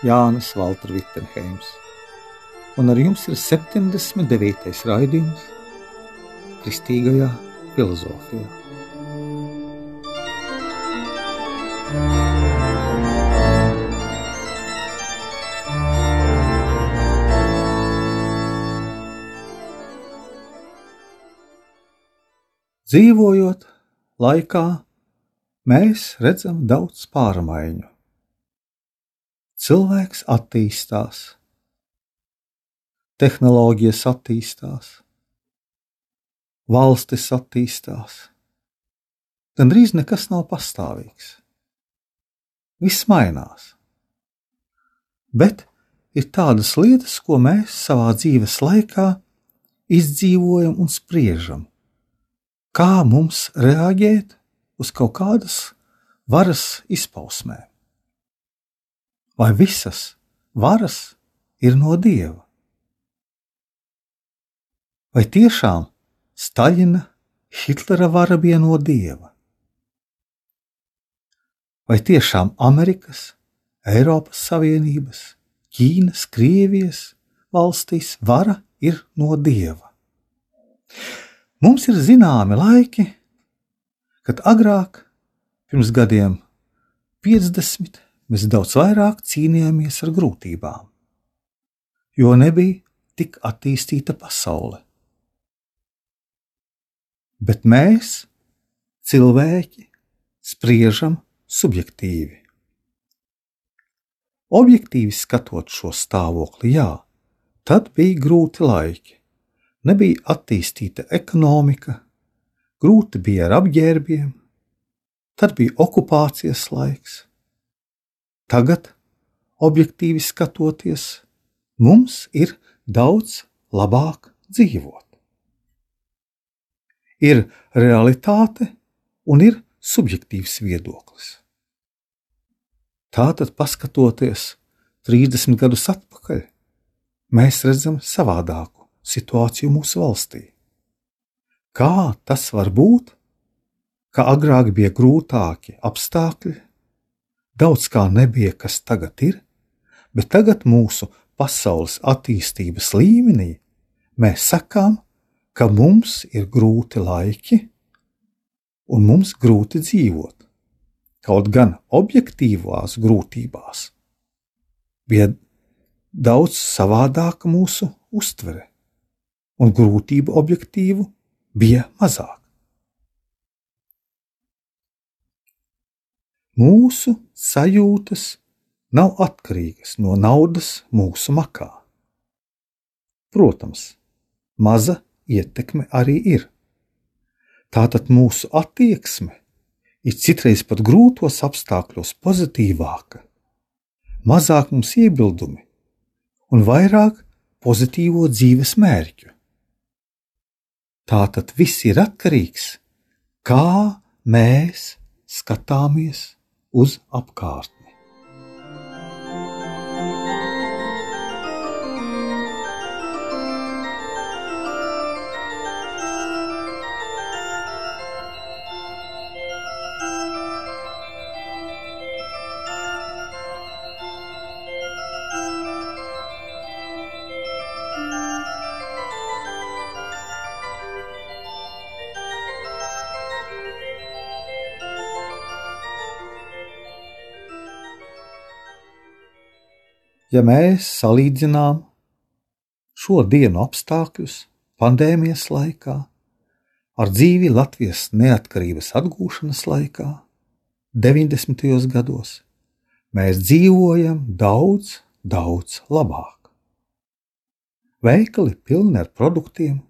Jānis Valtra Vitsenheims, un ar jums ir 79. raidījums Kristīgajā filozofijā. Dzīvojot laikā, mēs redzam daudz pārmaiņu. Cilvēks attīstās, tehnoloģijas attīstās, valstis attīstās. Gan drīz nekas nav pastāvīgs. Viss mainās. Bet ir tādas lietas, ko mēs savā dzīves laikā izdzīvojam un spriežam kā mums reaģēt uz kaut kādas varas izpausmēm. Vai visas varas ir no dieva? Vai tiešām Staļina, Hitlera vara bija no dieva? Vai tiešām Amerikas, Eiropas Savienības, Ķīnas, Krievijas valstīs vara ir no dieva? Mums ir zināmi laiki, kad agrāk, pirms gadiem 50, mēs daudz vairāk cīnījāmies ar grūtībām, jo nebija tik attīstīta pasaule. Bet mēs, cilvēki, spriežam subjektīvi. Objektīvi skatot šo stāvokli, jā, tad bija grūti laiki nebija attīstīta ekonomika, grūti bija ar apģērbiem, tad bija okupācijas laiks. Tagad, objektīvi skatoties, mums ir daudz labāk dzīvot. Ir realitāte un ir subjektīvs viedoklis. Tātad, paskatoties 30 gadus atpakaļ, mēs redzam savādāku situāciju mūsu valstī. Kā tas var būt, ka agrāk bija grūtāki apstākļi, daudz kā nebija, kas tagad ir, bet tagad mūsu pasaules attīstības līmenī mēs sakām, ka mums ir grūti laiki un mums grūti dzīvot. Kaut gan objektīvās grūtībās bija daudz savādāka mūsu uztvere un grūtību objektīvu bija mazāk. Mūsu sajūtas nav atkarīgas no naudas mūsu makā. Protams, maza ietekme arī ir. Tātad mūsu attieksme ir citreiz pat grūtos apstākļos pozitīvāka, mazāk mums iebildumi un vairāk pozitīvo dzīves mērķu. Tātad viss ir atkarīgs no kā mēs skatāmies uz apkārtni. Ja mēs salīdzinām šo dienu apstākļus pandēmijas laikā ar dzīvi Latvijas neatkarības atgūšanas laikā, 90. gados, mēs dzīvojam daudz, daudz labāk. Veikali pilni ar produktiem,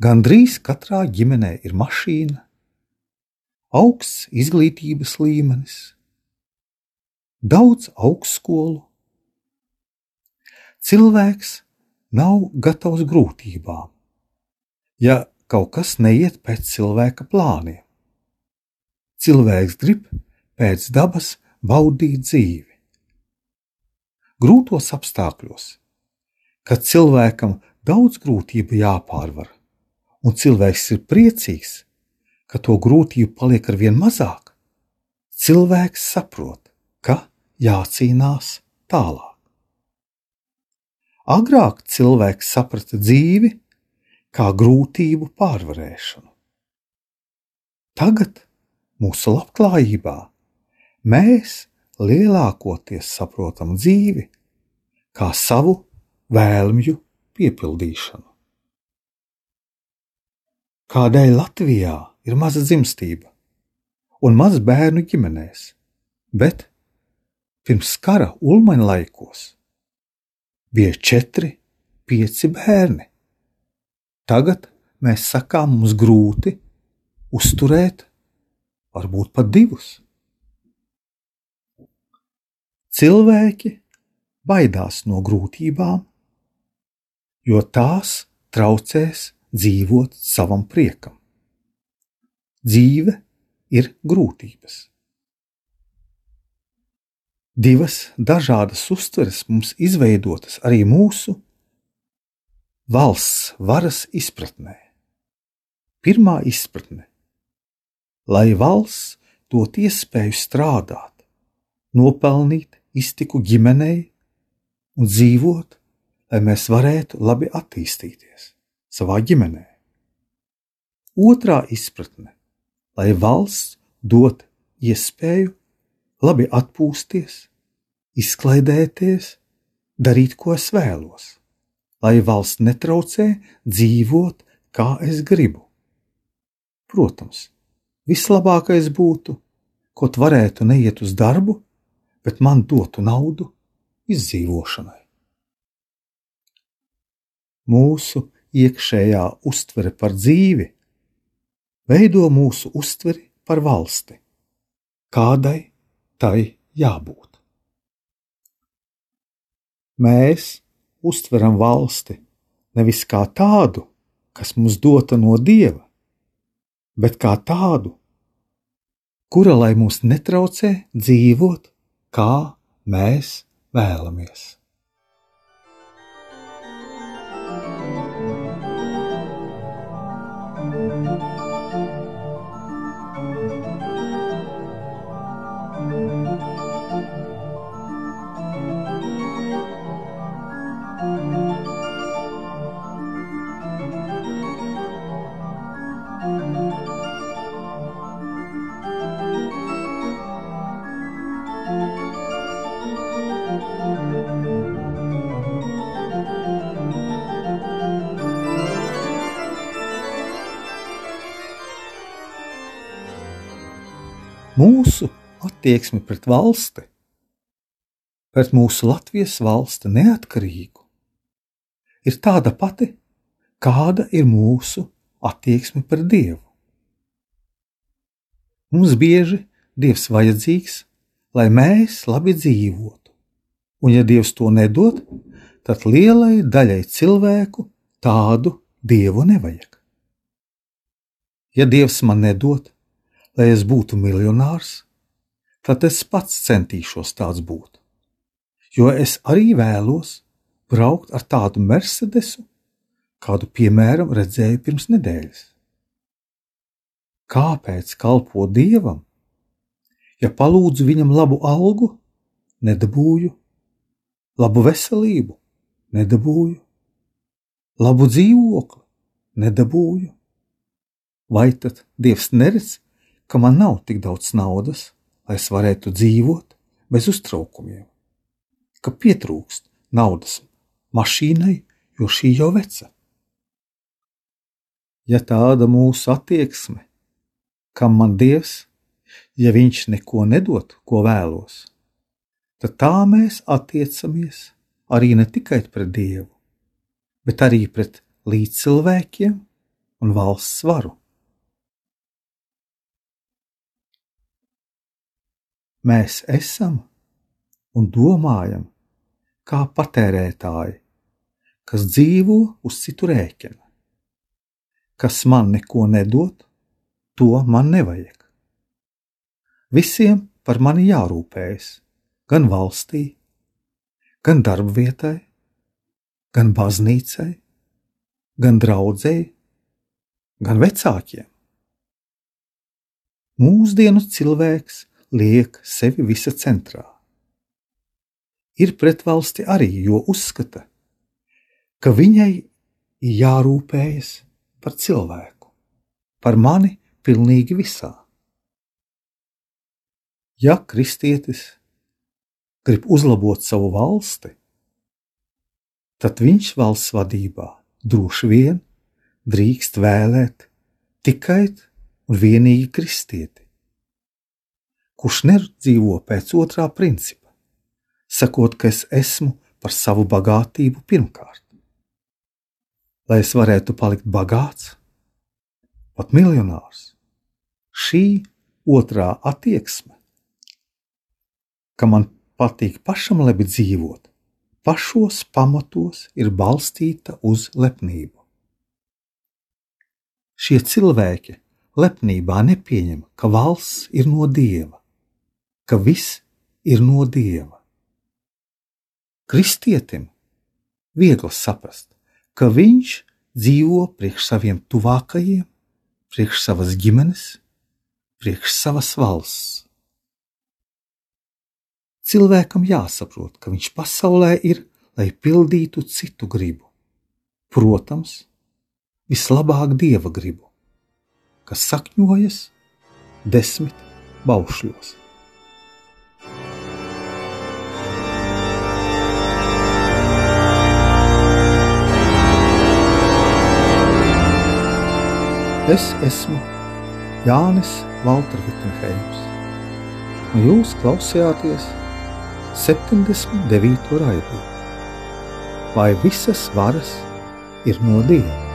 gandrīz katrā ģimenē ir mašīna, augsts izglītības līmenis, daudz augstskolu. Cilvēks nav gatavs grūtībām, ja kaut kas neiet pēc cilvēka plāniem. Cilvēks grib pēc dabas baudīt dzīvi. Grūtos apstākļos, kad cilvēkam daudz grūtību jāpārvar, un cilvēks ir priecīgs, ka to grūtību paliek ar vien mazāk, cilvēks saprot, ka jācīnās tālāk. Agrāk cilvēks saprata dzīvi kā grūtību pārvarēšanu. Tagad mūsu labklājībā mēs lielākoties saprotam dzīvi kā savu vēlmju piepildīšanu. Kādēļ Latvijā ir maza dzimstība un maz bērnu ģimenēs, bet pirms kara ulmaņa laikos bija četri, pieci bērni. Tagad mēs sakām, mums grūti uzturēt, varbūt pat divus. Cilvēki baidās no grūtībām, jo tās traucēs dzīvot savam priekam. Dzīve ir grūtības. Divas dažādas uztveres mums izveidotas arī mūsu valsts varas izpratnē. Pirmā izpratne - lai valsts dot iespēju strādāt, nopelnīt iztiku ģimenei un dzīvot, lai mēs varētu labi attīstīties savā ģimenē. Otrā izpratne - lai valsts dot iespēju labi atpūsties, izklaidēties, darīt, ko es vēlos, lai valsts netraucē dzīvot, kā es gribu. Protams, vislabākais būtu, kaut varētu neiet uz darbu, bet man dotu naudu izdzīvošanai. Mūsu iekšējā uztvere par dzīvi veido mūsu uztveri par valsti, kādai tai jābūt. Mēs uztveram valsti nevis kā tādu, kas mums dota no dieva, bet kā tādu, kura lai mūs netraucē dzīvot, kā mēs vēlamies. Mūsu attieksme pret valsti, pret mūsu Latvijas valsti neatkarīgu, ir tāda pati, kāda ir mūsu attieksme pret Dievu. Mums bieži Dievs vajadzīgs, lai mēs labi dzīvotu, un ja Dievs to nedod, tad lielai daļai cilvēku tādu Dievu nevajag. Ja Dievs man nedod, lai es būtu miljonārs, tad es pats centīšos tāds būt. Jo es arī vēlos braukt ar tādu Mercedesu, kādu piemēram redzēju pirms nedēļas. Kāpēc kalpot dievam, ja palūdzu viņam labu algu, nedabūju, labu veselību, nedabūju, labu dzīvokli, nedabūju? Vai tad Dievs neredz, ka man nav tik daudz naudas, lai es varētu dzīvot bez uztraukumiem, ka pietrūkst naudas mašīnai, jo šī jau veca. Ja tāda mūsu attieksme, kam man dievs, ja viņš neko nedod, ko vēlos, tad tā mēs attiecamies arī ne tikai pret dievu, bet arī pret līdzcilvēkiem un valsts varu. Mēs esam un domājam kā patērētāji, kas dzīvo uz citu rēķina. Kas man neko nedod, to man nevajag. Visiem par mani jārūpējas, gan valstī, gan darbvietai, gan baznīcai, gan draudzēji, gan vecākiem. Mūsdienu cilvēks liek sevi visa centrā. Ir pret valsti arī, jo uzskata, ka viņai jārūpējas par cilvēku, par mani pilnīgi visā. Ja kristietis grib uzlabot savu valsti, tad viņš valsts vadībā droši vien drīkst vēlēt tikai un vienīgi kristieti, kurš nedzīvo pēc otrā principa, sakot, ka es esmu par savu bagātību pirmkārt. Lai es varētu palikt bagāts, pat miljonārs, šī otrā attieksme, ka man patīk pašam labi dzīvot, pašos pamatos ir balstīta uz lepnību. Šie cilvēki lepnībā nepieņem, ka valsts ir no dieva, ka viss ir no dieva. Kristietim viegli saprast, ka viņš dzīvo priekš saviem tuvākajiem, priekš savas ģimenes, priekš savas valsts. Cilvēkam jāsaprot, ka viņš pasaulē ir, lai pildītu citu gribu. Protams, vislabāk dieva gribu kas sakņojas desmit baušļos. Es esmu Jānis Valtra Vitsenheims, un jūs klausījāties 79. raidījumu. Vai visas varas ir no Dieva?